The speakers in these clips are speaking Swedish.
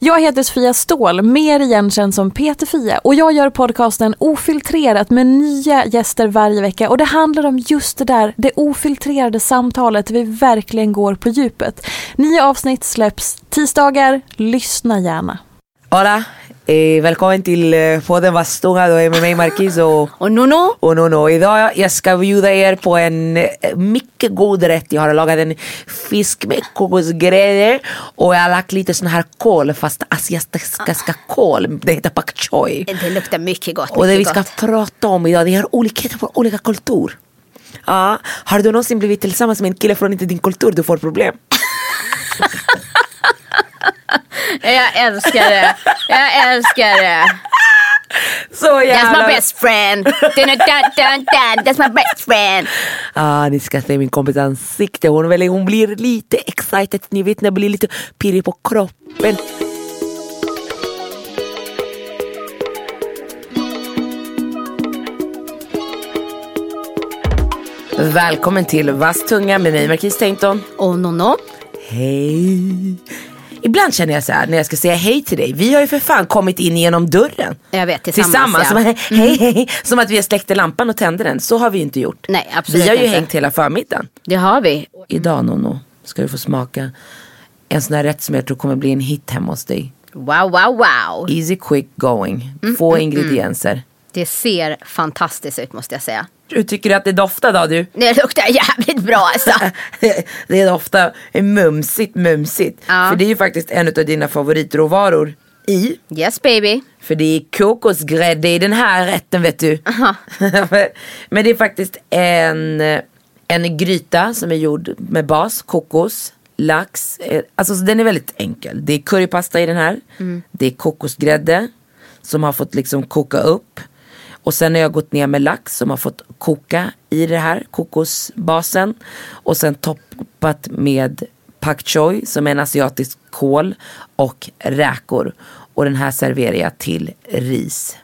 Jag heter Sofia Ståhl, mer igenkänd som Peter Fia och jag gör podcasten Ofiltrerat med nya gäster varje vecka och det handlar om just det där, det ofiltrerade samtalet där vi verkligen går på djupet. Nya avsnitt släpps tisdagar, lyssna gärna. Hola, eh, välkommen till eh, podden Vastunga, då är med mig Marquis och, Och Nuno? och Nono. Idag jag ska bjuda er på en eh, mycket god rätt. Jag har lagat en fisk med kokosgrädde och jag har lagt lite sån här kål, fast asiatiska kål. Det heter pak choi. Det luktar mycket gott. Och det vi mycket ska gott. prata om idag, det är olikheter på olika kultur. Ja, har du någonsin blivit tillsammans med en kille från inte din kultur, du får problem. Jag älskar det. Jag älskar det. Så That's jävla... my best friend. Dun, dun, dun, dun. That's my best friend. Ah, ni ska se min kompis ansikte. Hon, väl, hon blir lite excited. Ni vet när det blir lite pirrig på kroppen. Välkommen till Vass tunga med mig Marquis Tainton. Och Nono? Hej. Ibland känner jag så här när jag ska säga hej till dig. Vi har ju för fan kommit in genom dörren. Jag vet, tillsammans, Som, ja. hej, hej, som att vi har släckt lampan och tände den. Så har vi ju inte gjort. Nej, absolut Vi har ju inte. hängt hela förmiddagen. Det har vi. Idag Nono ska du få smaka en sån här rätt som jag tror kommer bli en hit hemma hos dig. Wow, wow, wow. Easy quick going. Mm, Få ingredienser. Det ser fantastiskt ut måste jag säga. Hur tycker du att det doftar då du? Det luktar jävligt bra alltså. det doftar mumsigt mumsigt. Ja. För det är ju faktiskt en av dina favoritråvaror i. Yes baby. För det är kokosgrädde i den här rätten vet du. Men det är faktiskt en, en gryta som är gjord med bas, kokos, lax. Alltså så den är väldigt enkel. Det är currypasta i den här. Det är kokosgrädde som har fått liksom koka upp. Och sen har jag gått ner med lax som har fått koka i det här kokosbasen. Och sen toppat med pak choi som är en asiatisk kål och räkor. Och den här serverar jag till ris.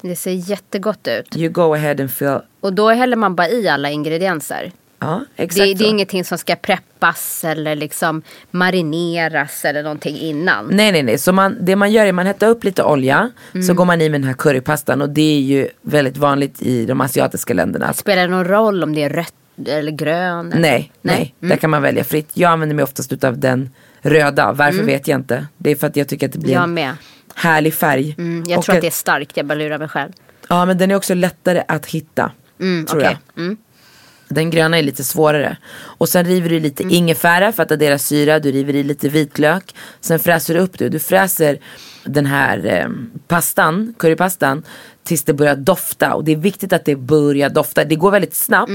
Det ser jättegott ut. You go ahead and fill. Och då häller man bara i alla ingredienser. Ja, Det, det så. är ingenting som ska preppas eller liksom marineras eller någonting innan. Nej nej nej, så man, det man gör är man hettar upp lite olja. Mm. Så går man i med den här currypastan och det är ju väldigt vanligt i de asiatiska länderna. Spelar det någon roll om det är rött eller grön? Eller? Nej, nej, Mm. där kan man välja fritt. Jag använder mig oftast utav den röda, varför vet jag inte. Det är för att jag tycker att det blir Mm. En härlig färg. Mm, jag Och tror att det är starkt, jag bara lurar mig själv. Ja men den är också lättare att hitta. Mm, tror okej. jag. Den gröna är lite svårare. Och sen river du lite ingefära för att addera syra. Du river i lite vitlök. Sen fräser du upp det. Du fräser den här eh, pastan, currypastan. Tills det börjar dofta. Och det är viktigt att det börjar dofta. Det går väldigt snabbt.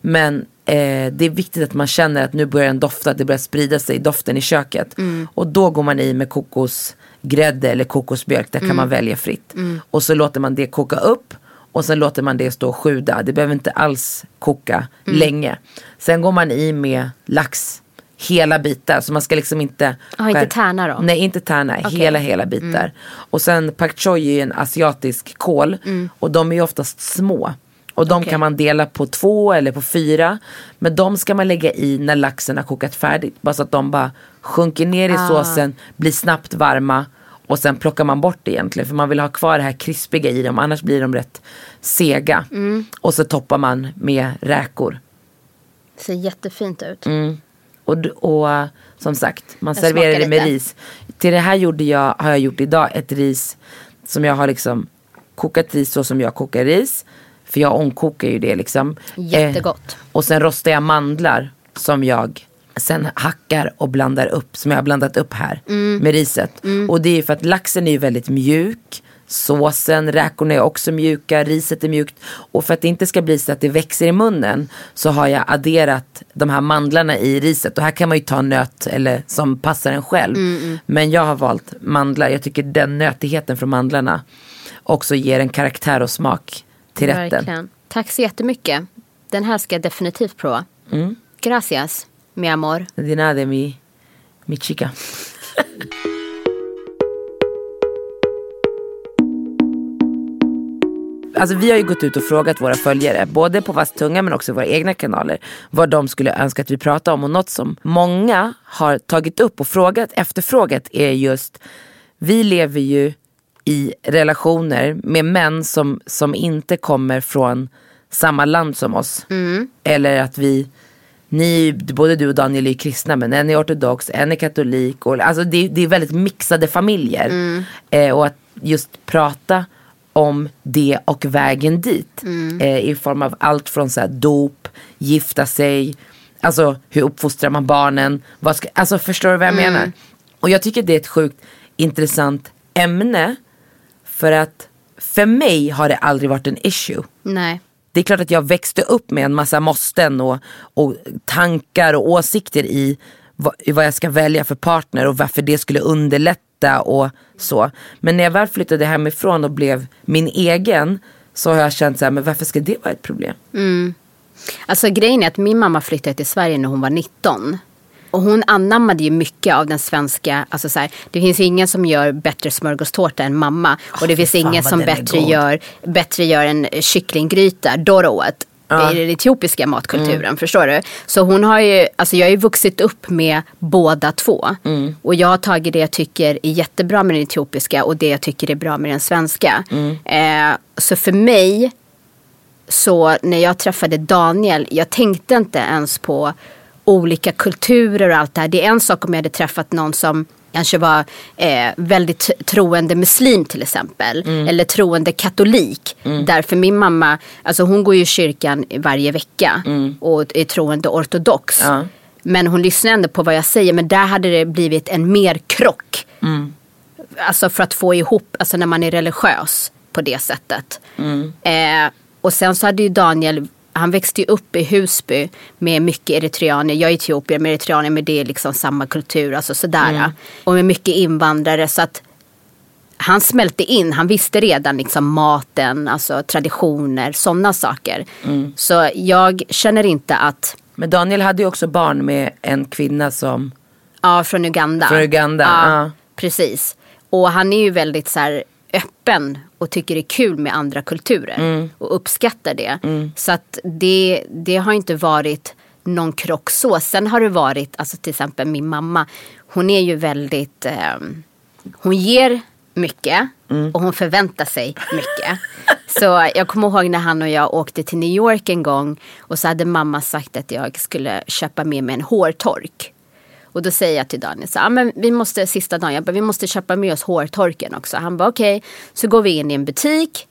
Men eh, det är viktigt att man känner att nu börjar den dofta. Att det börjar sprida sig, doften i köket. Och då går man i med kokosgrädde eller kokosmjölk. Där kan man välja fritt. Och så låter man det koka upp. Och sen låter man det stå och sjuda. Det behöver inte alls koka Mm. länge. Sen går man i med lax. Hela bitar. Så man ska liksom inte. Ah, inte tärna då? Nej inte tärna. Hela hela bitar. Och sen pak choi är en asiatisk kål. Och de är ju oftast små. Och de Okej. kan man dela på två eller på fyra. Men de ska man lägga i när laxen har kokat färdigt. Bara så att de bara sjunker ner i såsen. Blir snabbt varma. Och sen plockar man bort det egentligen. För man vill ha kvar det här krispiga i dem. Annars blir de rätt sega. Och så toppar man med räkor. Det ser jättefint ut. Och, d- och uh, som sagt, man Jag serverar det med lite. ris. Till det här gjorde jag, har jag gjort idag ett ris som jag har liksom kokat ris så som jag kokar ris. För jag ångkokar ju det liksom. Jättegott. Eh, och sen rostar jag mandlar som jag sen hackar och blandar upp. Som jag har blandat upp här Mm. med riset. Och det är för att laxen är ju väldigt mjuk. såsen, räkorna är också mjuka, riset är mjukt. Och för att det inte ska bli så att det växer i munnen så har jag adderat de här mandlarna i riset. Och här kan man ju ta nöt eller som passar en själv. Men jag har valt mandlar. Jag tycker den nötigheten från mandlarna också ger en karaktär och smak till rätten. Verkligen. Tack så jättemycket. Den här ska jag definitivt prova. Mm. Gracias, mi amor. De nada mi, mi chica. Alltså vi har ju gått ut och frågat våra följare, både på Vass tunga men också våra egna kanaler, vad de skulle önska att vi pratade om. Och något som många har tagit upp och frågat, efterfrågat är just, vi lever ju i relationer med män som, som inte kommer från samma land som oss. Eller att vi, ni, både du och Daniel är kristna men en är ortodox, en är katolik. Och, alltså det, det är väldigt mixade familjer. Eh, och att just prata om det och vägen dit. Eh, I form av allt från så här, dop, gifta sig, alltså hur uppfostrar man barnen. Vad ska, alltså förstår du vad jag menar? Och jag tycker det är ett sjukt intressant ämne. För att för mig har det aldrig varit en issue. Nej. Det är klart att jag växte upp med en massa måsten och, och tankar och åsikter i vad, i vad jag ska välja för partner och varför det skulle underlätta och så. Men när jag väl flyttade hemifrån och blev min egen så har jag känt så här, men varför ska det vara ett problem? Mm. Alltså grejen är att min mamma flyttade till Sverige när hon var 19. Och hon anammade ju mycket av den svenska, alltså så här, det finns ju ingen som gör bättre smörgåstårta än mamma. och det finns ingen som bättre gör, bättre gör en kycklinggryta, doroet. I den etiopiska matkulturen, Mm. förstår du? Så hon har ju, alltså jag har ju vuxit upp med båda två. Mm. Och jag har tagit det jag tycker är jättebra med den etiopiska och det jag tycker är bra med den svenska. Mm. Eh, så för mig så när jag träffade Daniel, jag tänkte inte ens på olika kulturer och allt det här. Det är en sak om jag hade träffat någon som kanske var eh, väldigt troende muslim till exempel. Mm. Eller troende katolik. Därför min mamma, alltså hon går ju i kyrkan varje vecka. Och är troende ortodox. Mm. Ja. Men hon lyssnar ändå på vad jag säger. Men där hade det blivit en mer krock. Alltså för att få ihop, alltså när man är religiös på det sättet. Eh, och sen så hade ju Daniel, han växte ju upp i Husby med mycket eritreaner. Jag är etiopier med eritreaner men det är liksom samma kultur, alltså sådär. Och med mycket invandrare så att han smälte in, han visste redan liksom maten, alltså traditioner, sådana saker. Så jag känner inte att, Men Daniel hade ju också barn med en kvinna som, ja från Uganda. Från Uganda, ja. Precis. Och han är ju väldigt så här öppen och tycker det är kul med andra kulturer. Mm. Och uppskattar det. Så att det, det har inte varit någon krock så. Sen har det varit, alltså till exempel min mamma. Hon är ju väldigt, ehm, hon ger mycket Mm. och hon förväntar sig mycket. Så jag kommer ihåg när han och jag åkte till New York en gång och så hade mamma sagt att jag skulle köpa med mig en hårtork. Och då säger jag till Daniel så, ah, men vi måste sista dagen, jag bara, vi måste köpa med oss hårtorken också. Han bara okej, så går vi in i en butik.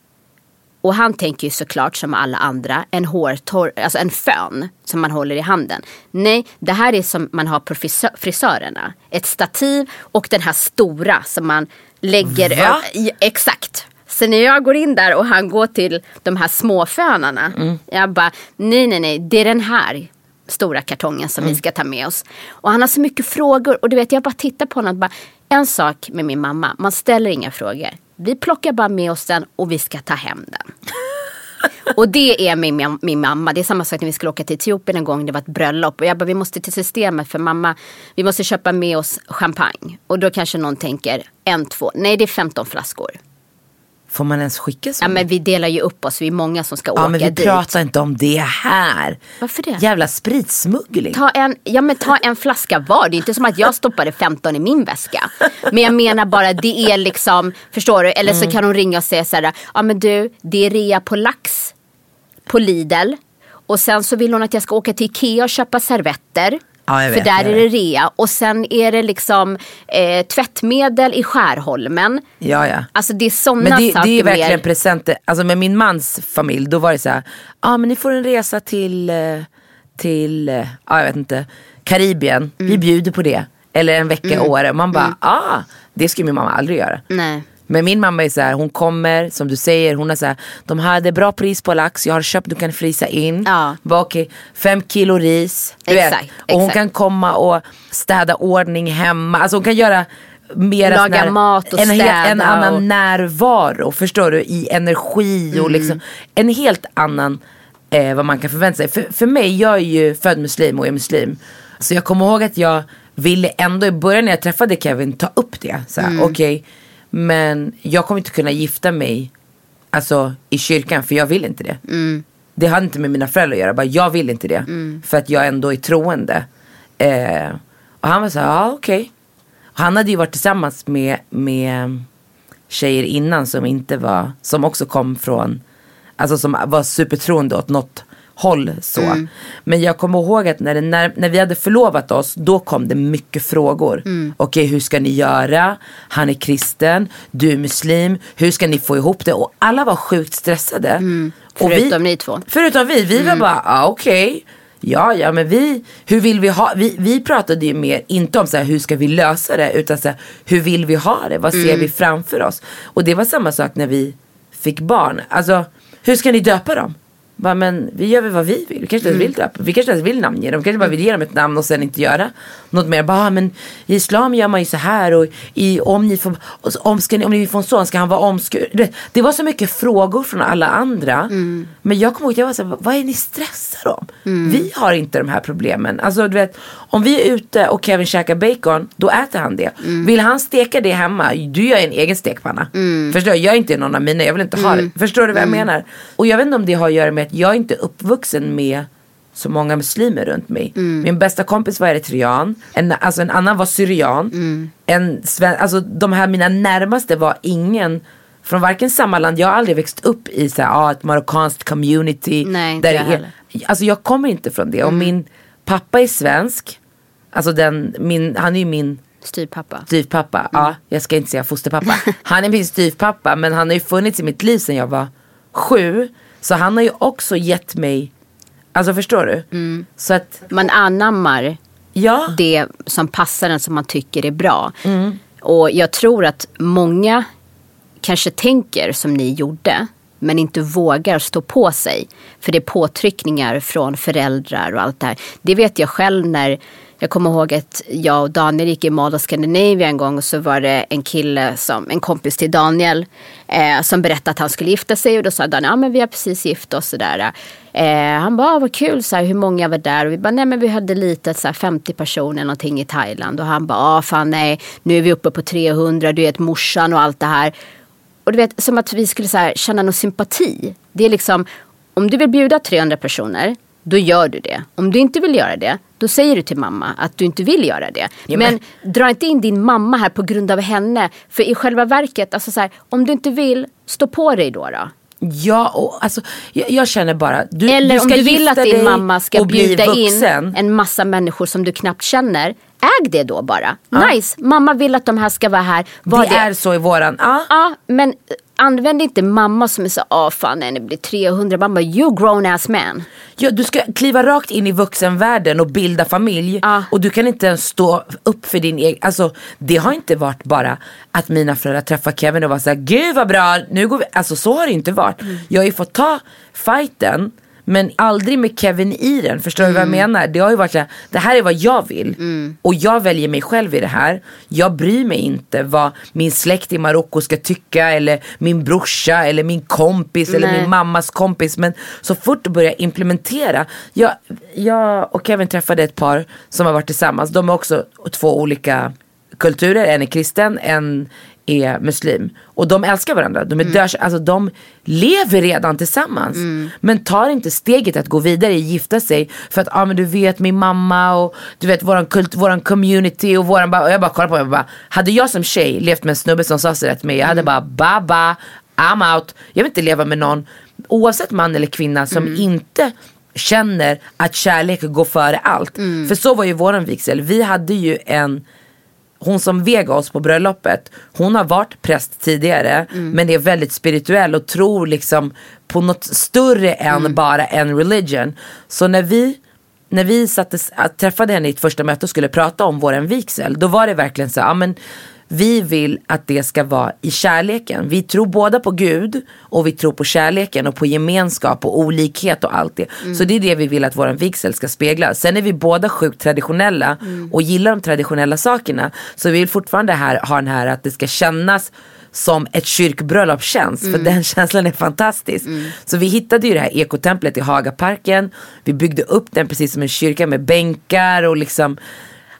Och han tänker ju såklart som alla andra en hårtork, alltså en fön som man håller i handen. Nej, det här är som man har på frisö- frisörerna. Ett stativ och den här stora som man lägger över. Exakt. Så när jag går in där och han går till de här små fönarna. Jag bara, nej nej nej, det är den här stora kartongen som vi ska ta med oss. Och han har så mycket frågor och du vet jag bara tittar på honom och bara, en sak med min mamma, man ställer inga frågor. Vi plockar bara med oss den och vi ska ta hem den. Och det är min, min mamma. Det är samma sak när vi skulle åka till Etiopien en gång. Det var ett bröllop. Och jag bara, vi måste till systemet för mamma. Vi måste köpa med oss champagne. Och då kanske någon tänker, en, två. Nej, det är 15 flaskor. Får man ens skicka så? Ja, men vi delar ju upp oss. Vi är många som ska ja åka men vi dit. pratar inte om det här. Varför det? Jävla spritsmuggling. Ta en, ja, men ta en flaska var. Det är inte som att jag stoppade 15 i min väska. Men jag menar bara, det är liksom, förstår du? Eller så Mm. kan hon ringa och säga så här, ja men du, det är rea på lax på Lidl. Och sen så vill hon att jag ska åka till Ikea och köpa servetter. Ja, jag för vet, där är det vet. rea. Och sen är det liksom eh, tvättmedel i Skärholmen. Ja ja. Alltså det är sådana Men det, saker det är verkligen mer. presenter. Alltså med min mans familj då var det så här. Ja ah, men ni får en resa till, eh, till, ja ah, jag vet inte, Karibien. Mm. Vi bjuder på det. Eller en vecka i Åre. Man bara, ah det skulle min mamma aldrig göra. Nej. Men min mamma är så här, hon kommer, som du säger, hon har så här, de hade bra pris på lax, jag har köpt, du kan frysa in. Ja. Bara, okej, fem kilo ris. Du Exakt, vet. Och hon exakt. kan komma och städa ordning hemma. Alltså hon kan göra mera Laga här- mat och en, hel- en städa annan och- närvaro, förstår du? I energi och liksom en helt annan eh, vad man kan förvänta sig. För, för mig, jag är ju född muslim och är muslim. Så jag kommer ihåg att jag ville ändå i början när jag träffade Kevin ta upp det. Så här, Okej, men jag kommer inte kunna gifta mig alltså, i kyrkan för jag vill inte det. Det hade inte med mina föräldrar att göra, bara jag vill inte det. För att jag ändå är troende. Eh, och han var så ja okej. Och Han hade ju varit tillsammans med, med tjejer innan som inte var, som också kom från, alltså som var supertroende åt något håll så. Men jag kommer ihåg att när, det, när, när vi hade förlovat oss, då kom det mycket frågor. Okej, hur ska ni göra? Han är kristen, du är muslim, hur ska ni få ihop det? Och alla var sjukt stressade. Och Förutom ni två. Förutom vi, vi var bara, ah, okej. Ja, ja, men vi, hur vill vi ha, vi, vi pratade ju mer, inte om så här, hur ska vi lösa det, utan så här, hur vill vi ha det, vad ser vi framför oss? Och det var samma sak när vi fick barn, alltså hur ska ni döpa dem? Bara, men vi gör väl vad vi vill, vi kanske inte vill döpa, vi kanske inte vill namnge dem, vi kanske bara vill ge dem ett namn och sen inte göra något mer. Bara, men i islam gör man ju så här och i, om, ni får, om, ska ni, om ni får en son ska han vara omskuren. Det var så mycket frågor från alla andra. Men jag kommer ihåg att jag var så här, vad är ni stressade om? Vi har inte de här problemen. Alltså du vet, om vi är ute och Kevin käkar bacon, då äter han det. Vill han steka det hemma, du gör en egen stekpanna. Förstår du? Jag är inte någon av mina, jag vill inte ha det. Förstår du vad jag menar? Och jag vet inte om det har att göra med att jag är inte uppvuxen med så många muslimer runt mig. Min bästa kompis var eritrean, en, alltså en annan var syrian. En sven, alltså de här mina närmaste var ingen från varken samma land, jag har aldrig växt upp i så här, ah, ett marockanskt community. Nej, där jag. Alltså jag kommer inte från det. Och min pappa är svensk. Alltså den, min, han är ju min Styvpappa. styvpappa. Ja, jag ska inte säga fosterpappa. Han är min styvpappa men han har ju funnits i mitt liv sedan jag var sju. Så han har ju också gett mig, alltså förstår du? Så att, Man anammar ja. det som passar en som man tycker är bra. Mm. Och jag tror att många kanske tänker som ni gjorde men inte vågar stå på sig. För det är påtryckningar från föräldrar och allt det här. Det vet jag själv när jag kommer ihåg att jag och Daniel gick i Mall of Scandinavia en gång och så var det en kille, som, en kompis till Daniel, eh, som berättade att han skulle gifta sig och då sa Daniel, ja men vi har precis gift oss sådär. Eh, han bara, ah, vad kul, så här, hur många var där? Och vi bara, nej men vi hade lite, så här, 50 personer någonting i Thailand. Och han bara, ah fan nej, nu är vi uppe på 300, du vet morsan och allt det här. Och du vet, som att vi skulle så här, känna någon sympati. Det är liksom, om du vill bjuda 300 personer, då gör du det. Om du inte vill göra det, då säger du till mamma att du inte vill göra det. Ja, men men- dra inte in din mamma här på grund av henne. För i själva verket, alltså så här, om du inte vill, stå på dig då. då. Ja, och alltså, jag, jag känner bara, du, Eller du om du vill att din mamma ska bjuda in en massa människor som du knappt känner. Äg det då bara. Nice, mamma vill att de här ska vara här. Var Det det. är så i våran, ja. Ja, men eh, använd inte mamma som är så, ah fan nej, det blir 300. Mamma, you grown ass man. Ja, du ska kliva rakt in i vuxenvärlden och bilda familj. Ja. Och du kan inte ens stå upp för din egen, alltså det har inte varit bara att mina föräldrar träffade Kevin och var såhär, gud vad bra, nu går vi, alltså så har det inte varit. Jag har ju fått ta fighten men aldrig med Kevin i den, förstår du vad jag menar? Det har ju varit såhär, det här är vad jag vill. Och jag väljer mig själv i det här. Jag bryr mig inte vad min släkt i Marocko ska tycka eller min brorsa eller min kompis eller Nej. min mammas kompis. Men så fort du börjar implementera. Jag, jag och Kevin träffade ett par som har varit tillsammans. De är också två olika kulturer. En är kristen, en är muslim. Och de älskar varandra. De, är dörs, alltså, de lever redan tillsammans. Men tar inte steget att gå vidare, gifta sig. För att ah, men du vet min mamma och du vet våran, kult, våran community. Och, våran, och jag bara kollar på mig och bara. Hade jag som tjej levt med en snubbe som sa sådär till mig. Jag hade bara baba, I'm out. Jag vill inte leva med någon, oavsett man eller kvinna, som inte känner att kärlek går före allt. För så var ju våran vigsel. Vi hade ju en hon som veg oss på bröllopet, hon har varit präst tidigare men är väldigt spirituell och tror liksom på något större än bara en religion. Så när vi, när vi sattes, att träffade henne i ett första möte och skulle prata om våran vigsel, då var det verkligen så, ja men vi vill att det ska vara i kärleken. Vi tror båda på Gud och vi tror på kärleken och på gemenskap och olikhet och allt det. Mm. Så det är det vi vill att vår vigsel ska spegla. Sen är vi båda sjukt traditionella mm. och gillar de traditionella sakerna. Så vi vill fortfarande här, ha den här att det ska kännas som ett kyrkbröllop känns. Mm. För den känslan är fantastisk. Mm. Så vi hittade ju det här ekotemplet i Hagaparken. Vi byggde upp den precis som en kyrka med bänkar och liksom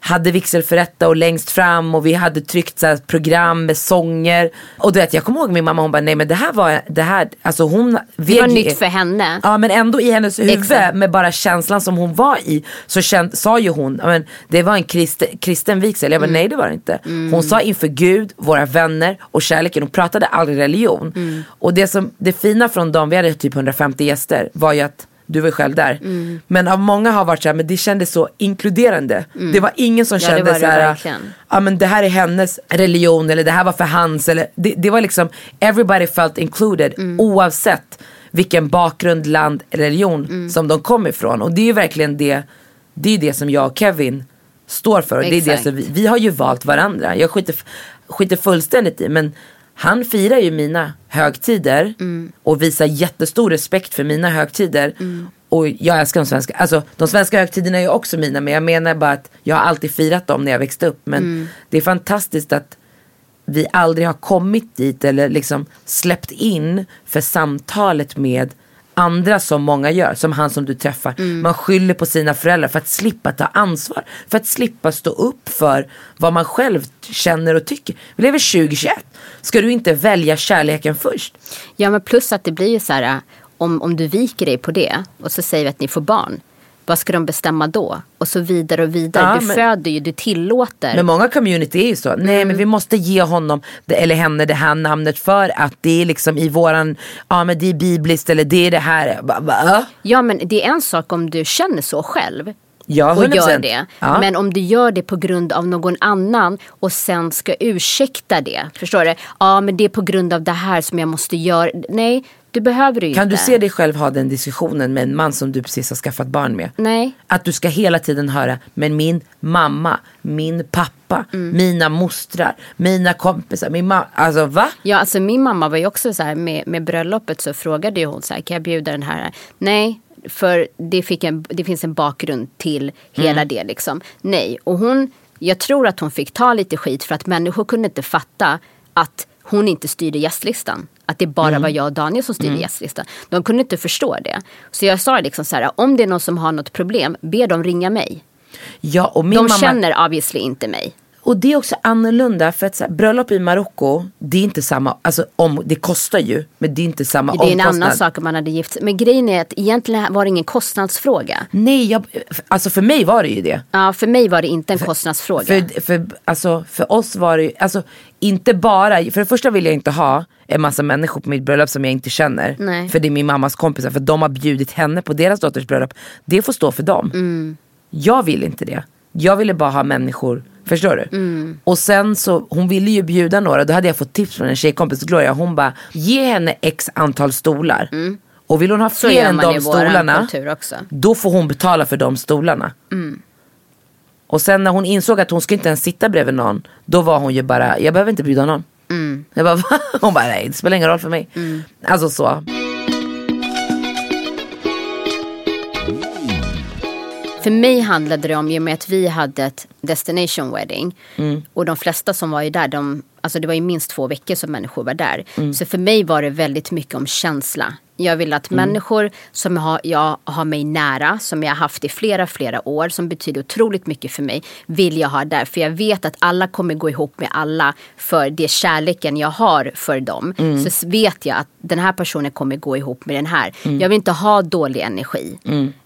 hade vigselförrätta och längst fram och vi hade tryckt så program med sånger. Och du vet jag kommer ihåg min mamma hon bara nej men det här var, det här, alltså hon. Det var nytt för henne. Ja men ändå i hennes huvud Exakt. med bara känslan som hon var i. Så känd, sa ju hon, men, det var en kristen, kristen vigsel. Jag bara mm. nej det var det inte. Mm. Hon sa inför Gud, våra vänner och kärleken. Hon pratade aldrig religion. Mm. Och det, som, det fina från dem, vi hade typ 150 gäster, var ju att du var ju själv där. Mm. Men av många har varit så här, men det kändes så inkluderande. Mm. Det var ingen som ja, kände så här, ja men det här är hennes religion eller det här var för hans. Eller, det, det var liksom, everybody felt included mm. oavsett vilken bakgrund, land, religion mm. som de kom ifrån. Och det är ju verkligen det, det är det som jag och Kevin står för. Och det är det som vi, vi har ju valt varandra. Jag skiter, skiter fullständigt i men han firar ju mina högtider mm. och visar jättestor respekt för mina högtider. Mm. Och jag älskar de svenska, alltså de svenska högtiderna är ju också mina men jag menar bara att jag har alltid firat dem när jag växte upp. Men mm. det är fantastiskt att vi aldrig har kommit dit eller liksom släppt in för samtalet med andra som många gör, som han som du träffar. Mm. Man skyller på sina föräldrar för att slippa ta ansvar. För att slippa stå upp för vad man själv känner och tycker. Vi lever 2021. Ska du inte välja kärleken först? Ja men plus att det blir ju så här om, om du viker dig på det och så säger vi att ni får barn vad ska de bestämma då? Och så vidare och vidare. Ja, du men, föder ju, du tillåter. Men många community är ju så. Mm. Nej men vi måste ge honom eller henne det här namnet för att det är liksom i våran, ja men det är bibliskt eller det är det här. Ja men det är en sak om du känner så själv. Ja, 100%. och gör det. Ja. Men om du gör det på grund av någon annan och sen ska ursäkta det. Förstår du? Ja men det är på grund av det här som jag måste göra. Nej, du behöver det ju Kan inte. du se dig själv ha den diskussionen med en man som du precis har skaffat barn med? Nej. Att du ska hela tiden höra, men min mamma, min pappa, mm. mina mostrar, mina kompisar, min mamma, alltså va? Ja, alltså min mamma var ju också så här med, med bröllopet så frågade ju hon så här, kan jag bjuda den här? Nej, för det, en, det finns en bakgrund till hela mm. det liksom. Nej, och hon, jag tror att hon fick ta lite skit för att människor kunde inte fatta att hon inte styrde gästlistan. Att det bara mm. var jag och Daniel som styrde mm. gästlistan. De kunde inte förstå det. Så jag sa liksom så här, om det är någon som har något problem, be dem ringa mig. Ja, och min de mamma... känner obviously inte mig. Och det är också annorlunda för att här, bröllop i Marocko, det är inte samma, alltså om, det kostar ju, men det är inte samma omkostnad. Det är en annan sak om man hade gift Men grejen är att egentligen var det ingen kostnadsfråga. Nej, jag, alltså för mig var det ju det. Ja, för mig var det inte en för, kostnadsfråga. För, för, alltså, för oss var det ju, alltså inte bara, för det första vill jag inte ha en massa människor på mitt bröllop som jag inte känner. Nej. För det är min mammas kompisar, för de har bjudit henne på deras dotters bröllop. Det får stå för dem. Mm. Jag vill inte det. Jag ville bara ha människor Förstår du? Mm. Och sen så, hon ville ju bjuda några, då hade jag fått tips från en tjejkompis, Gloria, hon bara, ge henne x antal stolar. Mm. Och vill hon ha fler än de stolarna, då får hon betala för de stolarna. Mm. Och sen när hon insåg att hon skulle inte ens sitta bredvid någon, då var hon ju bara, jag behöver inte bjuda någon. Mm. Jag bara, Va? Hon bara, nej det spelar ingen roll för mig. Mm. Alltså så. För mig handlade det om, i och med att vi hade ett destination wedding mm. och de flesta som var ju där, de, alltså det var ju minst två veckor som människor var där. Mm. Så för mig var det väldigt mycket om känsla. Jag vill att mm. människor som jag har, jag har mig nära, som jag har haft i flera, flera år, som betyder otroligt mycket för mig, vill jag ha där. För jag vet att alla kommer gå ihop med alla för det kärleken jag har för dem. Mm. Så vet jag att den här personen kommer gå ihop med den här. Mm. Jag vill inte ha dålig energi.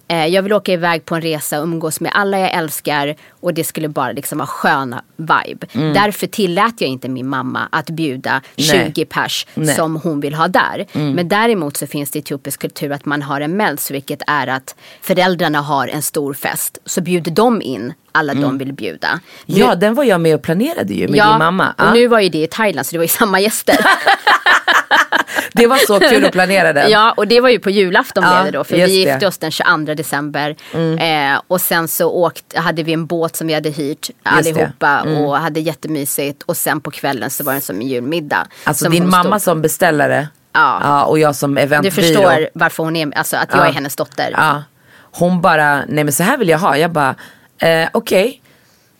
Eh, jag vill åka iväg på en resa och umgås med alla jag älskar och det skulle bara liksom vara sköna vibe. Mm. Därför tillät jag inte min mamma att bjuda 20 Nej. pers Nej. som hon vill ha där. Mm. Men däremot så finns det i etiopisk kultur att man har en mels vilket är att föräldrarna har en stor fest. Så bjuder de in alla mm. de vill bjuda. Nu, ja den var jag med och planerade ju med ja, din mamma. Ja. och nu var ju det i Thailand så det var ju samma gäster. det var så kul att planera den. Ja, och det var ju på julafton Ja, blev det då. För vi gifte det. Mm. oss den 22 december. Eh, och sen så åkt, hade vi en båt som vi hade hyrt allihopa. Mm. Och hade jättemysigt. Och sen på kvällen så var det som en julmiddag. Alltså din mamma stod- som beställare Ja. och jag som Du eventbyrå. förstår varför hon är, alltså att jag Ja. är hennes dotter. Ja. Hon bara, nej men så här vill jag ha. Jag bara, eh, okej.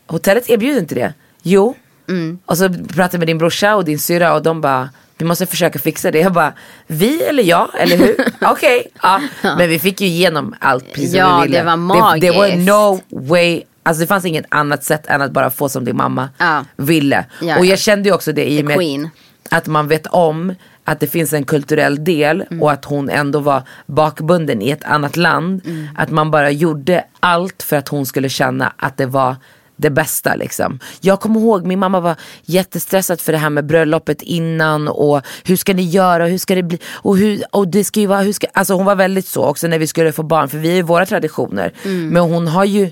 Hotellet erbjuder inte det. Jo. Mm. Och så pratade jag med din brorsa och din syra och de bara, vi måste försöka fixa det. Jag bara, vi eller jag, eller hur? Okej. Ja. Men vi fick ju igenom allt precis som Ja, vi ville. det var Det, det var magiskt. no way. Alltså det fanns inget annat sätt än att bara få som din mamma Ja. ville. Ja, och ja. jag kände ju också det i och med att man vet om att det finns en kulturell del Mm. och att hon ändå var bakbunden i ett annat land. Mm. Att man bara gjorde allt för att hon skulle känna att det var det bästa liksom. Jag kommer ihåg min mamma var jättestressad för det här med bröllopet innan och hur ska ni göra och hur ska det bli och, hur, och det ska ju vara, hur ska, alltså hon var väldigt så också när vi skulle få barn för vi är ju våra traditioner. Mm. Men hon har ju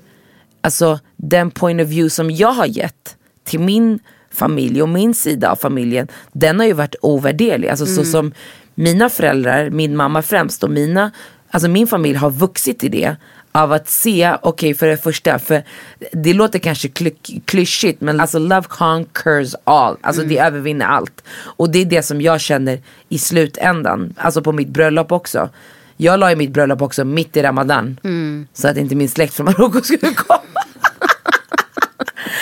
alltså den point of view som jag har gett till min familj och min sida av familjen, den har ju varit ovärderlig. Alltså så som mina föräldrar, min mamma främst och mina, alltså min familj har vuxit i det. Av att se, okej för det första, för det låter kanske kly- klyschigt men alltså love conquers all. Alltså det övervinner allt. Och det är det som jag känner i slutändan, alltså på mitt bröllop också. Jag la ju mitt bröllop också mitt i ramadan. Så att inte min släkt från Marocko skulle komma.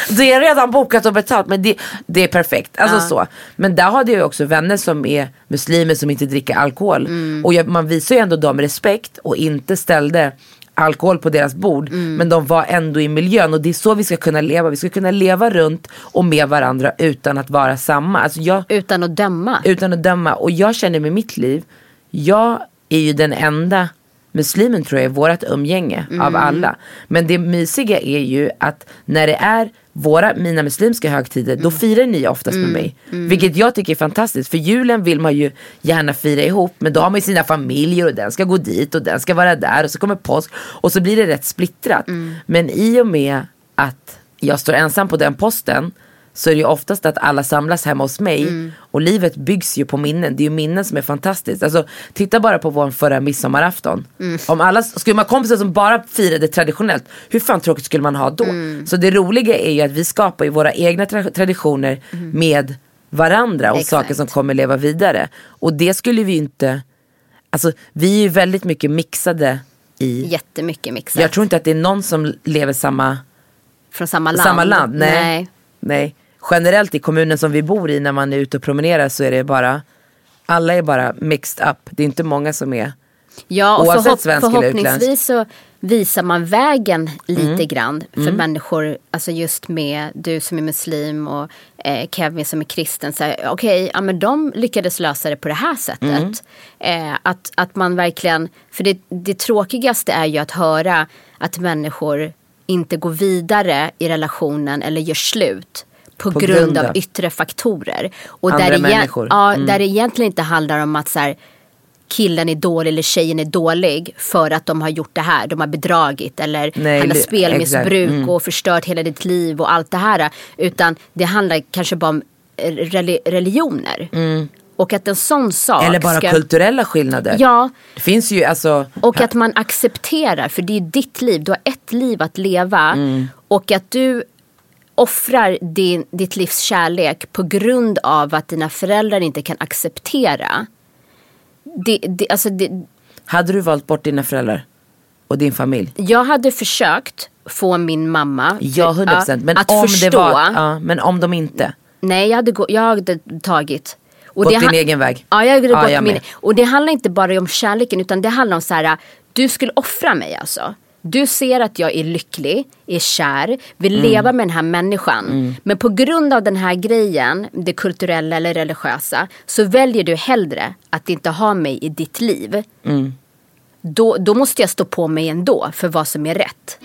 Det är redan bokat och betalt men det, det är perfekt. Alltså så. Men där hade jag också vänner som är muslimer som inte dricker alkohol. Och jag, man visar ju ändå dem respekt och inte ställde alkohol på deras bord. Men de var ändå i miljön och det är så vi ska kunna leva. Vi ska kunna leva runt och med varandra utan att vara samma. Alltså jag, Utan att döma. utan att döma. Och jag känner med mitt liv, jag är ju den enda muslimen tror jag i vårat umgänge av alla. Men det mysiga är ju att när det är våra, mina muslimska högtider, då firar ni oftast med mig. Vilket jag tycker är fantastiskt. För julen vill man ju gärna fira ihop. Men då har man ju sina familjer och den ska gå dit och den ska vara där. Och så kommer påsk. Och så blir det rätt splittrat. Men i och med att jag står ensam på den posten så är det ju oftast att alla samlas hemma hos mig. Och livet byggs ju på minnen. Det är ju minnen som är fantastiskt. Alltså, titta bara på vår förra midsommarafton. Om alla, skulle man ha kompisar som bara firade traditionellt, hur fan tråkigt skulle man ha då? Så det roliga är ju att vi skapar ju våra egna tra- traditioner med varandra och Exakt. saker som kommer leva vidare. Och det skulle vi ju inte, alltså vi är ju väldigt mycket mixade i, Jättemycket mixat. jag tror inte att det är någon som lever samma Från samma land. samma land. Nej. Nej. Nej. Generellt i kommunen som vi bor i när man är ute och promenerar så är det bara alla är bara mixed up. Det är inte många som är Ja, och Oavsett förhopp- svensk Mm. förhoppningsvis så visar man vägen lite grann för människor, alltså just med du som är muslim och eh, Kevin som är kristen. Okej, ja, men de lyckades lösa det på det här sättet. Mm. Eh, att, att man verkligen, för det, det tråkigaste är ju att höra att människor inte går vidare i relationen eller gör slut. På, På grund, grund av yttre faktorer. Och andra där, människor. Mm. ja, där det egentligen inte handlar om att så här, killen är dålig eller tjejen är dålig för att de har gjort det här. De har bedragit eller Nej, han har spelmissbruk. Mm. och förstört hela ditt liv och allt det här. Utan det handlar kanske bara om reli- religioner. Och att en sån sak Mm. Eller bara ska... kulturella skillnader. Ja, Det finns ju alltså och att man accepterar, för det är ditt liv, du har ett liv att leva. Mm. Och att du offrar din, ditt livs kärlek på grund av att dina föräldrar inte kan acceptera. Det, det, alltså det, Hade du valt bort dina föräldrar och din familj? jag hade försökt få min mamma Ja, 100 procent. Men att om förstå. det var, ja, men om de inte. Nej, jag hade, jag hade tagit. Och Gått det din egen väg? Ja, jag hade Ja, gått jag min. Och det handlar inte bara om kärleken utan det handlar om så här, du skulle offra mig alltså. Du ser att jag är lycklig, är kär, vill Mm. leva med den här människan. Men på grund av den här grejen, det kulturella eller religiösa, så väljer du hellre att inte ha mig i ditt liv. Mm. Då, då måste jag stå på mig ändå för vad som är rätt.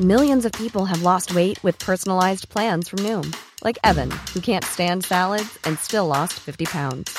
Millions of people have lost weight with personalized plans from Noom, like Evan, who can't stand salads and still lost 50 pounds.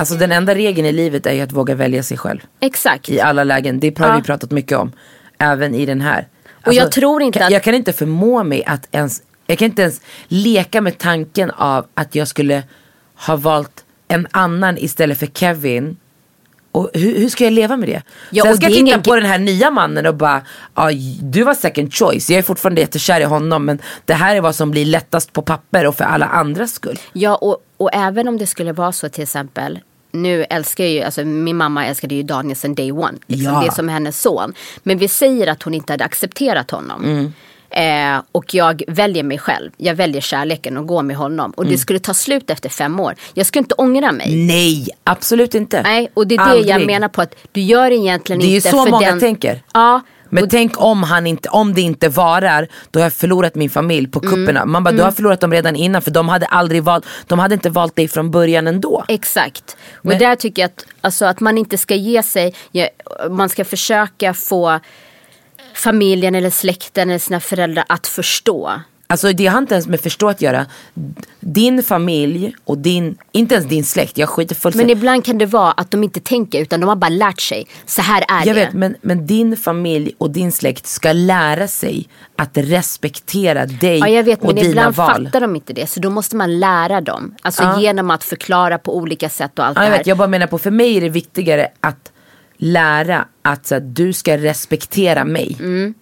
Alltså den enda regeln i livet är ju att våga välja sig själv. Exakt. I alla lägen. Det har Ja. vi pratat mycket om. Även i den här. Alltså, Och jag tror inte att- Jag kan inte förmå mig att ens, jag kan inte ens leka med tanken av att jag skulle ha valt en annan istället för Kevin. Och hur, hur ska jag leva med det? Ja, Sen ska jag titta ingen- på den här nya mannen och bara, ja, du var second choice. Jag är fortfarande jättekär i honom men det här är vad som blir lättast på papper och för alla andras skull. Ja, och, och även om det skulle vara så till exempel. Nu älskar jag ju, alltså min mamma älskade ju Daniel sedan day one. Liksom, Ja. Det är som hennes son. Men vi säger att hon inte hade accepterat honom. Mm. Eh, och jag väljer mig själv. Jag väljer kärleken och går med honom. Och det Mm. skulle ta slut efter fem år. Jag skulle inte ångra mig. Nej, absolut inte. Nej, och det är det jag menar på att du gör egentligen Det är ju inte så många den... tänker. Ja. Men och, tänk om, han inte, om det inte varar, då har jag förlorat min familj på Mm. kupperna. Man bara, du har förlorat dem redan innan för de hade aldrig valt, de hade inte valt dig från början ändå. Exakt. Och Men- där tycker jag att, alltså, att man inte ska ge sig. Man ska försöka få familjen eller släkten eller sina föräldrar att förstå. Alltså det har inte ens med förstå att göra. Din familj och din, inte ens din släkt, jag skiter Men fullständigt. ibland kan det vara att de inte tänker utan de har bara lärt sig. Så här är Jag det. vet, men, men din familj och din släkt ska lära sig att respektera dig Ja, jag vet, och men dina ibland val. fattar de inte det. Så då måste man lära dem. Alltså Ja. genom att förklara på olika sätt och allt Ja, det jag, här. vet, jag bara menar på, för mig är det viktigare att lära att att du ska respektera mig Mm.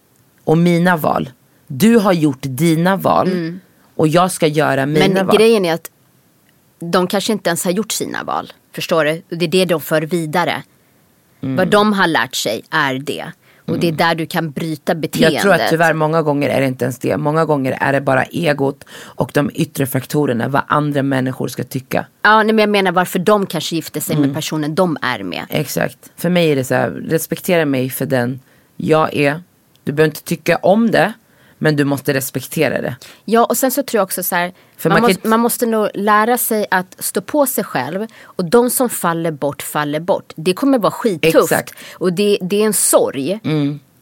och mina val. Du har gjort dina val och jag ska göra mina Mm. Men val. grejen är att de kanske inte ens har gjort sina val. Förstår du? Det är det de för vidare. Mm. Vad de har lärt sig är det. Och det är där du kan bryta beteendet. Jag tror att tyvärr många gånger är det inte ens det. Många gånger är det bara egot och de yttre faktorerna, vad andra människor ska tycka. Ja, nej, men jag menar varför de kanske gifter sig Mm. med personen de är med. Exakt. För mig är det så här, respektera mig för den jag är. Du behöver inte tycka om det, men du måste respektera det. Ja, och sen så tror jag också så här. Man, man kan måste, man måste nog lära sig att stå på sig själv. Och de som faller bort, faller bort. Det kommer vara skittufft. Exakt. Och det, det är en sorg.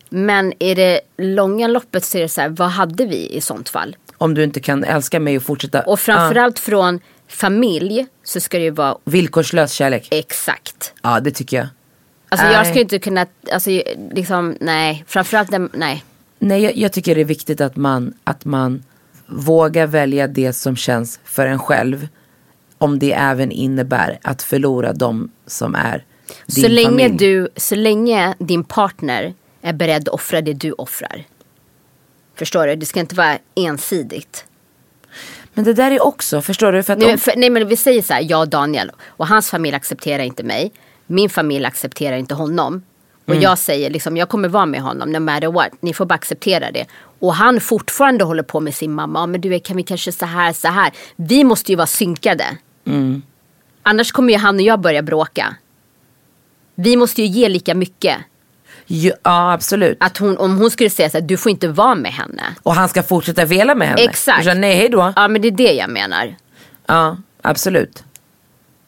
Men i det långa loppet så är det så här, vad hade vi i sånt fall? Om du inte kan älska mig och fortsätta. Och framförallt från familj så ska det ju vara Villkorslös kärlek. exakt. Ja, det tycker jag. Alltså jag Nej. skulle inte kunna, alltså liksom nej. Framförallt, nej. Nej, jag, jag tycker det är viktigt att man, att man vågar välja det som känns för en själv. Om det även innebär att förlora de som är din Så länge, familj. du, så länge din partner är beredd att offra det du offrar. Förstår du? Det ska inte vara ensidigt. Men det där är också, förstår du? För att Nej, om, för, nej men vi säger så här, jag och Daniel och hans familj accepterar inte mig. Min familj accepterar inte honom. Och Mm. jag säger liksom, jag kommer vara med honom no matter what. Ni får bara acceptera det. Och han fortfarande håller på med sin mamma. Ja, men du, kan vi kanske så här, så här. Vi måste ju vara synkade. Mm. Annars kommer ju han och jag börja bråka. Vi måste ju ge lika mycket. ja, absolut. Att hon, om hon skulle säga så här, du får inte vara med henne. Och han ska fortsätta vela med henne. Exakt. Och säga, nej, hej då. Ja men det är det jag menar. Ja, absolut.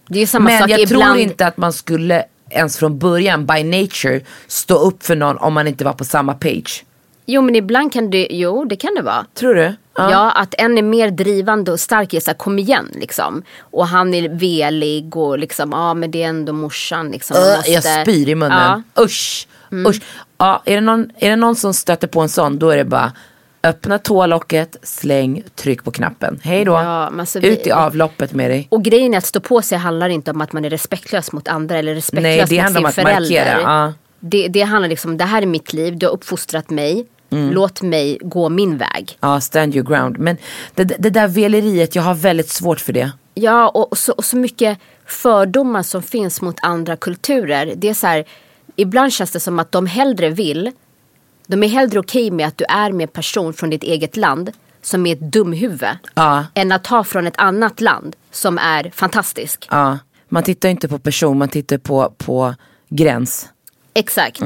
Det är ju samma Men sak jag ibland. tror inte att man skulle ens från början, by nature, stå upp för någon om man inte var på samma page. Jo men ibland kan det, jo det kan det vara. Tror du? Ja. att en är mer drivande och stark i så här, kom igen liksom. Och han är velig och liksom, ja men det är ändå morsan liksom. Öh, måste- Jag spyr i munnen. Ja. Usch. Usch. Ja, är, det någon, är det någon som stöter på en sån, då är det bara öppna toalocket, släng, tryck på knappen. Hej då. Ja, alltså Ut i avloppet med dig. Och grejen är att stå på sig handlar inte om att man är respektlös mot andra eller respektlös Nej, det mot handlar sin om att förälder. markera, ja. Det, det handlar liksom, det här är mitt liv, du har uppfostrat mig. Mm. Låt mig gå min väg. Ja, stand your ground. Men det, det där veleriet, jag har väldigt svårt för det. Ja, och, och, så, och så mycket fördomar som finns mot andra kulturer. Det är så här, ibland känns det som att de hellre vill, de är hellre okej med att du är med en person från ditt eget land som är ett dumhuvud. Ja. Än att ta från ett annat land som är fantastisk. Ja. Man tittar inte på person, man tittar på, på gräns. Exakt.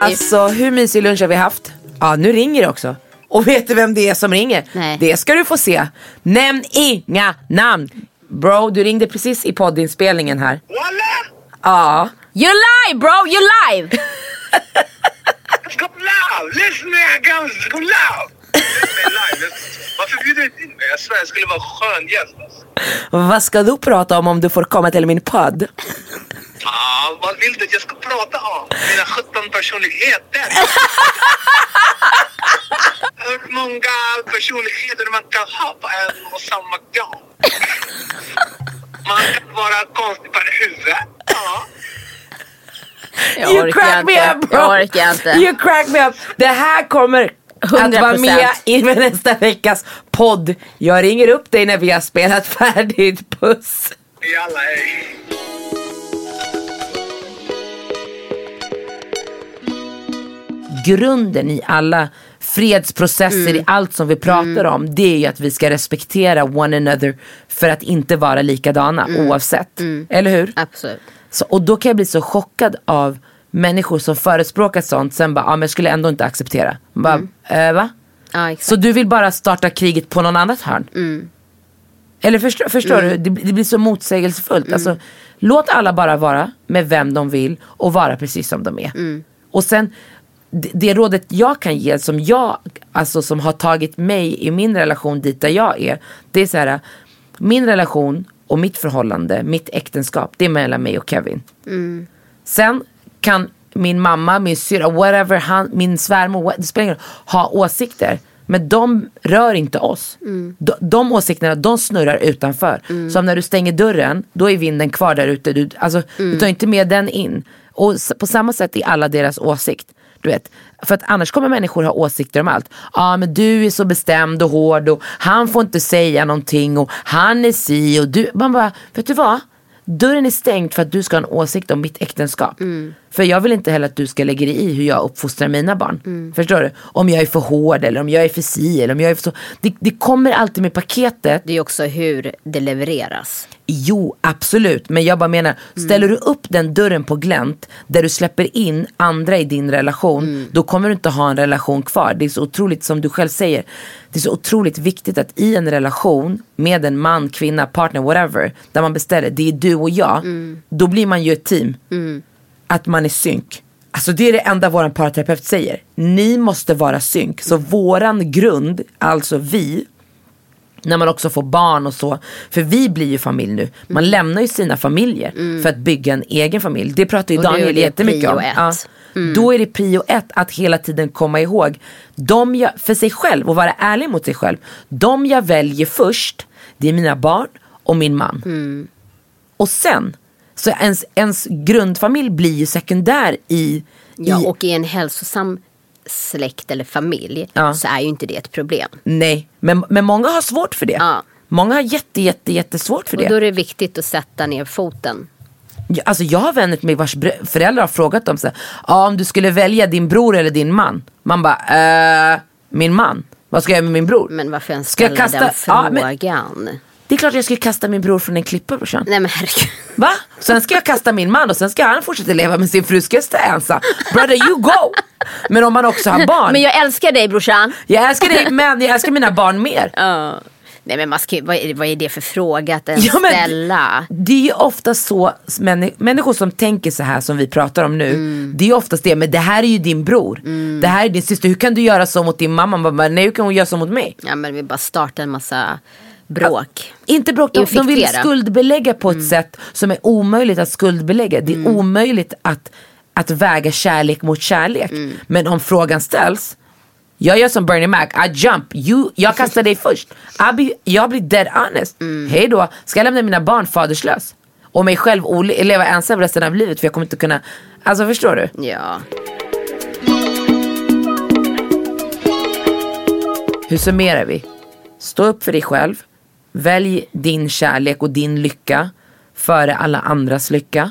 Alltså hur mysig lunch har vi haft? Ja nu ringer det också. Och vet du vem det är som ringer? Nej. Det ska du få se. Nämn inga namn. Bro, du ringde precis i poddinspelningen här. Walla! Ja. You lie bro, you live! Let's go loud! Listen man guys, let's go live. Varför bjuder du inte in mig? Jag svär jag skulle vara skön gäst alltså. Vad ska du prata om om du får komma till min podd? Ah, vad vill du att jag ska prata om? Mina 17 personligheter. Hur många personligheter man kan ha på en och samma gång. Man kan vara konstig på huvudet. Ja. Jag you crack inte. me up bro! Jag orkar inte. You crack me up! Det här kommer att vara 100%. med i nästa veckas podd. Jag ringer upp dig när vi har spelat färdigt. Puss! Jalla hej. Grunden i alla fredsprocesser, Mm. i allt som vi pratar om, det är ju att vi ska respektera one another för att inte vara likadana Mm. oavsett. Eller hur? Absolut. Så, och då kan jag bli så chockad av människor som förespråkar sånt, sen bara, ja men jag skulle ändå inte acceptera. Bara, Mm. eh, va? Ja. Så du vill bara starta kriget på någon annat hörn? Mm. Eller förstår, förstår du? Det, det blir så motsägelsefullt. Alltså, låt alla bara vara med vem de vill och vara precis som de är. Och sen, det, det rådet jag kan ge som jag, alltså som har tagit mig i min relation dit där jag är. Det är så här, min relation och mitt förhållande, mitt äktenskap, det är mellan mig och Kevin. Sen kan min mamma, min syrra, whatever, han, min svärmor, det spelar ingen roll, ha åsikter. Men de rör inte oss. De, de åsikterna de snurrar utanför. Så när du stänger dörren, då är vinden kvar där ute. Du, alltså, du tar inte med den in. Och på samma sätt är alla deras åsikt. Du vet, för att annars kommer människor ha åsikter om allt. Ja ah, men du är så bestämd och hård och han får inte säga någonting och han är si och du. Man bara, vet du vad? Dörren är stängd för att du ska ha en åsikt om mitt äktenskap. För jag vill inte heller att du ska lägga dig i hur jag uppfostrar mina barn. Förstår du? Om jag är för hård eller om jag är för si eller om jag är för så. Det, det kommer alltid med paketet. Det är också hur det levereras. Jo, absolut. Men jag bara menar, ställer du upp den dörren på glänt där du släpper in andra i din relation, då kommer du inte ha en relation kvar. Det är så otroligt, som du själv säger, det är så otroligt viktigt att i en relation med en man, kvinna, partner, whatever, där man beställer, det är du och jag, då blir man ju ett team. Att man är synk. Alltså det är det enda våran parterapeut säger. Ni måste vara synk. Så våran grund, alltså vi, när man också får barn och så. För vi blir ju familj nu. Man Mm. lämnar ju sina familjer för att bygga en egen familj. Det pratar ju Och Daniel det jättemycket om. Ja. Mm. Då är det prio ett att hela tiden komma ihåg. De jag, för sig själv och vara ärlig mot sig själv. De jag väljer först, det är mina barn och min man. Mm. Och sen, så ens, ens grundfamilj blir ju sekundär i, Ja, i och i en hälsosam släkt eller familj Ja. så är ju inte det ett problem. nej. Men, men många har svårt för det. Ja. Många har jätte, jätte, jättesvårt för det. Och då är det viktigt att sätta ner foten. Ja, Alltså jag har vänner till mig vars föräldrar har frågat dem så här, ah, om du skulle välja din bror eller din man. Man bara, eh, min man. Vad ska jag göra med min bror? Men varför ens Ska jag ställa den kasta- Ja, men- frågan? Det är klart jag skulle kasta min bror från en klippa brorsan. Nej men herregud. Va? Sen ska jag kasta min man och sen ska han fortsätta leva med sin fru. Ska jag stå ensam? Brother you go! Men om man också har barn. Men jag älskar dig brorsan. Jag älskar dig men jag älskar mina barn mer. Ja. Nej men man ska, vad, är, vad är det för fråga att ens Ja, men- ställa? Det är ju ofta så, männi- människor som tänker så här som vi pratar om nu. Mm. Det är ju oftast det, men det här är ju din bror. Det här är din syster, hur kan du göra så mot din mamma? Man bara, nej hur kan hon göra så mot mig? Ja men vi bara startar en massa bråk. Inte bråk, de, de vill skuldbelägga på Mm. ett sätt som är omöjligt att skuldbelägga. Det är omöjligt att, att väga kärlek mot kärlek. Mm. Men om frågan ställs, jag gör som Bernie Mac, I jump, you, jag kastar dig först. Be, jag blir dead honest. Mm. Hej då, ska jag lämna mina barn faderslös? Och mig själv leva ensam resten av livet för jag kommer inte kunna, alltså förstår du? Ja. Hur summerar vi? Stå upp för dig själv. Välj din kärlek och din lycka före alla andras lycka.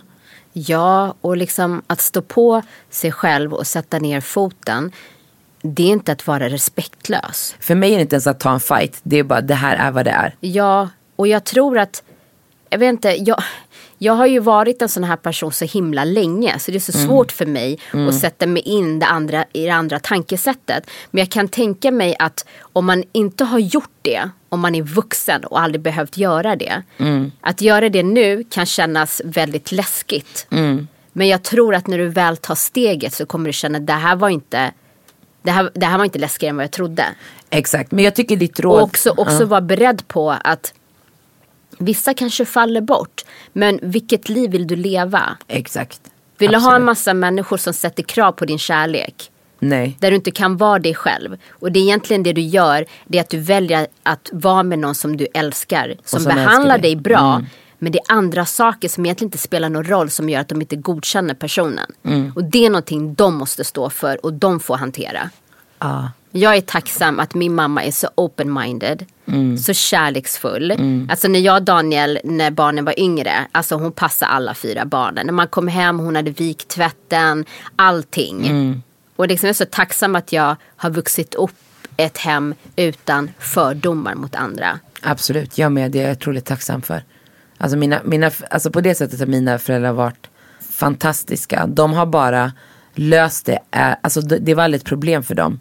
Ja, och liksom att stå på sig själv och sätta ner foten. Det är inte att vara respektlös. För mig är det inte ens att ta en fight. Det är bara det här är vad det är. Ja, och jag tror att, jag vet inte, jag, jag har ju varit en sån här person så himla länge så det är så svårt för mig att sätta mig in det andra, i det andra tankesättet. Men jag kan tänka mig att om man inte har gjort det, om man är vuxen och aldrig behövt göra det. Att göra det nu kan kännas väldigt läskigt. Men jag tror att när du väl tar steget så kommer du känna att det här var inte det här, det här var inte läskigare än vad jag trodde. Exakt, men jag tycker ditt råd. Och också, också vara beredd på att vissa kanske faller bort. Men vilket liv vill du leva? Exakt. Vill du ha en massa människor som sätter krav på din kärlek? Nej. Där du inte kan vara dig själv. Och det är egentligen det du gör. Det är att du väljer att vara med någon som du älskar. Som, som behandlar dig. dig bra. Mm. Men det är andra saker som egentligen inte spelar någon roll. Som gör att de inte godkänner personen. Mm. Och det är någonting de måste stå för. Och de får hantera. Ja. Jag är tacksam att min mamma är så open-minded. Mm. Så kärleksfull. Alltså när jag och Daniel, när barnen var yngre. Alltså hon passade alla fyra barnen. När man kom hem, hon hade vikt tvätten. Allting. Mm. Och liksom jag är så tacksam att jag har vuxit upp ett hem utan fördomar mot andra. Absolut, jag med. Det är jag otroligt tacksam för. Alltså, mina, mina, alltså på det sättet har mina föräldrar varit fantastiska. De har bara löst det. Alltså det, var aldrig ett problem för dem.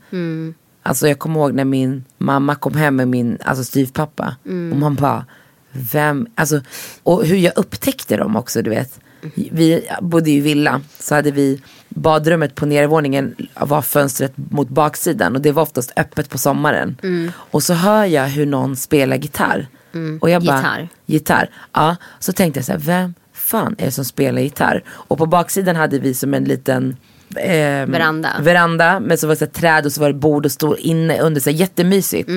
Alltså jag kommer ihåg när min mamma kom hem med min alltså styvpappa. Och man bara, vem, alltså, och hur jag upptäckte dem också du vet. Vi bodde i villa, så hade vi badrummet på nedervåningen var fönstret mot baksidan och det var oftast öppet på sommaren. Och så hör jag hur någon spelar gitarr. Och jag bara, Gitarr. gitarr. Ja, så tänkte jag så här, vem fan är det som spelar gitarr? Och på baksidan hade vi som en liten ehm, Veranda. veranda men så var det så här träd och så var det bord och stol inne under, så här, jättemysigt.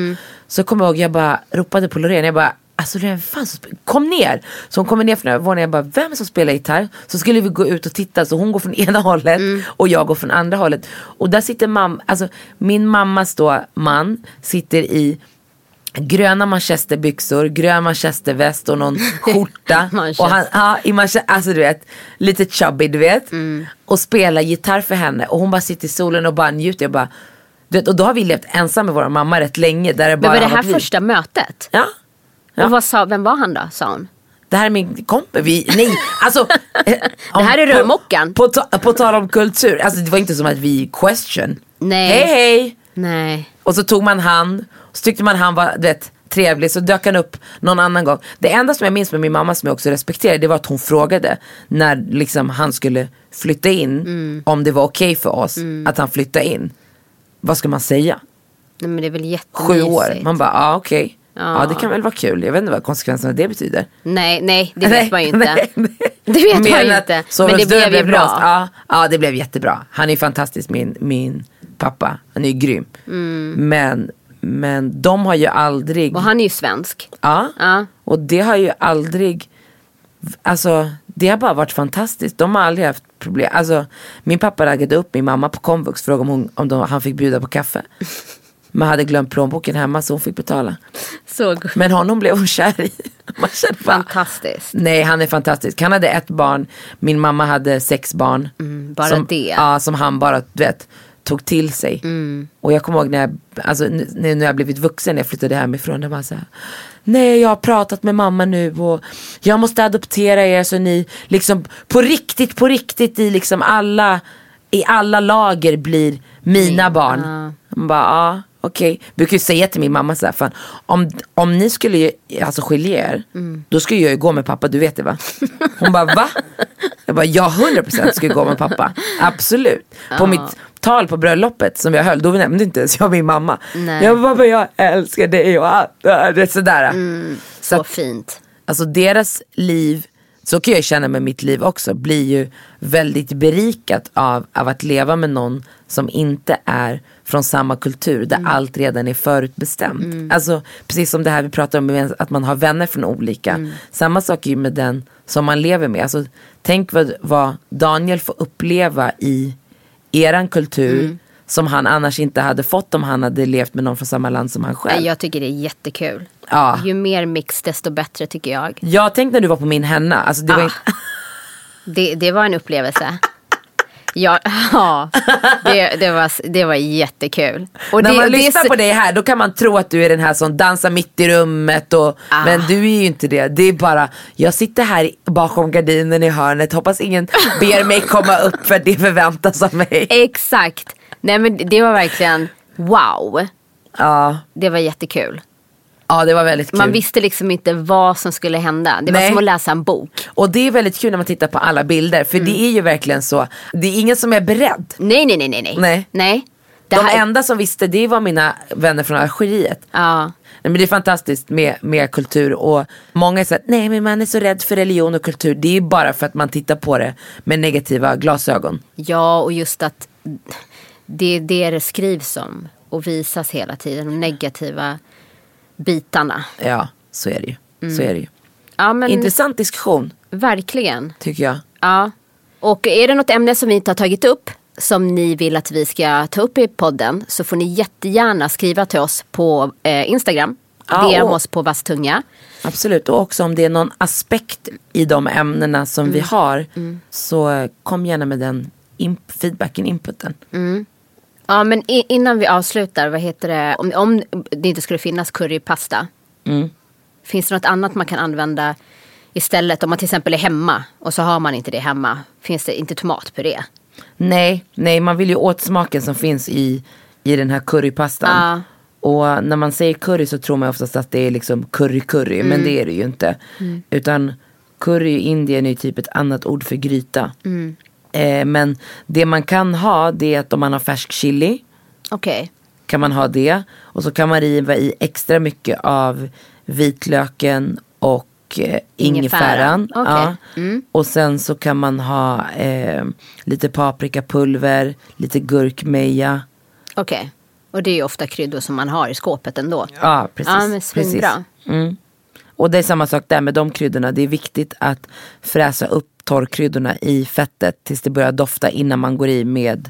Så kommer jag ihåg, jag bara ropade på Loreen, jag bara Alltså Loreen, fan kom ner! Så hon kommer ner från övervåningen, jag bara vem som spelar gitarr? Så skulle vi gå ut och titta, så hon går från ena hållet och jag går från andra hållet. Och där sitter mamma, alltså min mammas då man sitter i gröna manchesterbyxor, grön manchesterväst och någon skjorta. Manchester. och han, ja, i manche- alltså du vet, lite chubby du vet. Mm. Och spelar gitarr för henne och hon bara sitter i solen och bara njuter. Jag bara, du vet, och då har vi levt ensamma med vår mamma rätt länge. Där det bara Men var det här första mötet? Ja. Ja. Och vad sa, vem var han då, sa hon? Det här är min kompis. Vi, nej, alltså. eh, Det här är på- rörmokaren. På, ta, på tal om kultur, alltså det var inte som att vi question. Nej. Hej hej! Nej. Och så tog man hand, så tyckte man han var du vet, trevlig, så dök han upp någon annan gång. Det enda som jag minns med min mamma som jag också respekterade, det var att hon frågade när liksom, han skulle flytta in, Mm. om det var okej för oss att han flyttade in. Vad ska man säga? Nej men det är väl jättemysigt. Sju år? Man bara, ja ah, okej. Ja. Ja det kan väl vara kul, jag vet inte vad konsekvenserna av det betyder. Nej, nej det vet man ju inte. Nej, nej. Det vet man ju inte. Men det blev ju bra. Ja, ja det blev jättebra. Han är fantastisk min, min pappa. Han är ju grym. Men, men de har ju aldrig. Och han är ju svensk. ja, Ja. Och det har ju aldrig. Alltså det har bara varit fantastiskt. De har aldrig haft problem. Alltså min pappa raggade upp min mamma på komvux. Frågade om, hon, om de, han fick bjuda på kaffe. Men hade glömt plånboken hemma så hon fick betala. Så Men honom blev hon kär i. Man kände bara, fantastiskt. Nej han är fantastisk. Han hade ett barn, min mamma hade sex barn. Mm, bara som, det. Ja, som han bara du vet, tog till sig. Mm. Och jag kommer ihåg när jag, alltså, nu, nu när jag blivit vuxen, när jag flyttade hemifrån. Det var så här, Nej jag har pratat med mamma nu och jag måste adoptera er så ni liksom på riktigt, på riktigt i liksom alla, i alla lager blir mina barn. Man bara, ja okej. Brukar ju säga till min mamma så här, fan, om, om ni skulle ju, alltså skilja er, då skulle jag ju gå med pappa, du vet det va? Hon bara, va? Jag bara, ja 100% skulle gå med pappa. Absolut. På mitt tal på bröllopet som jag höll, då nämnde inte ens jag min mamma. Nej. Jag bara, "Men jag älskar dig och allt. det här", sådär. Så fint. Alltså deras liv, så kan jag känna med mitt liv också, blir ju väldigt berikat av, av att leva med någon som inte är från samma kultur där allt redan är förutbestämt. Alltså precis som det här vi pratar om att man har vänner från olika. Samma sak är ju med den som man lever med. Alltså, tänk vad, vad Daniel får uppleva i eran kultur som han annars inte hade fått om han hade levt med någon från samma land som han själv. Jag tycker det är jättekul. Ja. Ju mer mix desto bättre tycker jag. Jag tänkte när du var på min henna, alltså det var Ah. inte... Det, det var en upplevelse. Ja, ja det, det, var, det var jättekul. Och när det, man lyssnar så- på dig här då kan man tro att du är den här som dansar mitt i rummet och, Ah. Men du är ju inte det. Det är bara, jag sitter här bakom gardinen i hörnet, hoppas ingen ber mig komma upp för det förväntas av mig. Exakt. Nej men det var verkligen wow. Ja, Det var jättekul. Ja det var väldigt kul. Man visste liksom inte vad som skulle hända. Det var Nej. som att läsa en bok. Och det är väldigt kul när man tittar på alla bilder för Mm. det är ju verkligen så. Det är ingen som är beredd. Nej, nej, nej, nej. nej. Nej. nej. Det De här, enda som visste det var mina vänner från Algeriet. Ja. Nej, men det är fantastiskt med, med kultur och många säger att nej men man är så rädd för religion och kultur. Det är ju bara för att man tittar på det med negativa glasögon. ja, och just att det är det det skrivs om och visas hela tiden. De negativa bitarna. Ja, så är det ju. Mm. Så är det ju. Ja, men Intressant diskussion verkligen. tycker jag. Ja. Och är det något ämne som vi inte har tagit upp som ni vill att vi ska ta upp i podden så får ni jättegärna skriva till oss på eh, Instagram. Ja, DM oss på Vasstunga. Absolut, och också om det är någon aspekt i de ämnena som Mm. vi har så kom gärna med den imp- feedbacken, inputen. Ja men innan vi avslutar, vad heter det, om, om det inte skulle finnas currypasta. Mm. Finns det något annat man kan använda istället om man till exempel är hemma och så har man inte det hemma. Finns det inte tomatpuré? Nej, nej man vill ju åt smaken som finns i, i den här currypastan. Ja. Och när man säger curry så tror man oftast att det är liksom curry curry men det är det ju inte. Utan curry i Indien är ju typ ett annat ord för gryta. Eh, men det man kan ha det är att om man har färsk chili Okej. kan man ha det. Och så kan man riva i extra mycket av vitlöken och eh, ingefäran. Okej. Ja. Och sen så kan man ha eh, lite paprikapulver, lite gurkmeja. Okej. Och det är ju ofta kryddor som man har i skåpet ändå. Ja, precis. Ja, men precis. Mm. Och det är samma sak där med de kryddorna. Det är viktigt att fräsa upp torrkryddorna i fettet tills det börjar dofta innan man går i med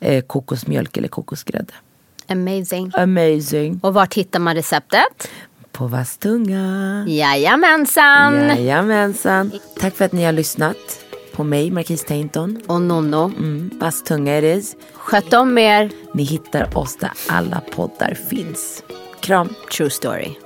eh, kokosmjölk eller kokosgrädde. Amazing. Amazing. Och vart hittar man receptet? På Vastunga. Jajamensan. Jajamensan. Tack för att ni har lyssnat på mig, Marquis Tainton. Och Nonno. Mm, Vastunga it is. Sköt om er. Ni hittar oss där alla poddar finns. Kram. True story.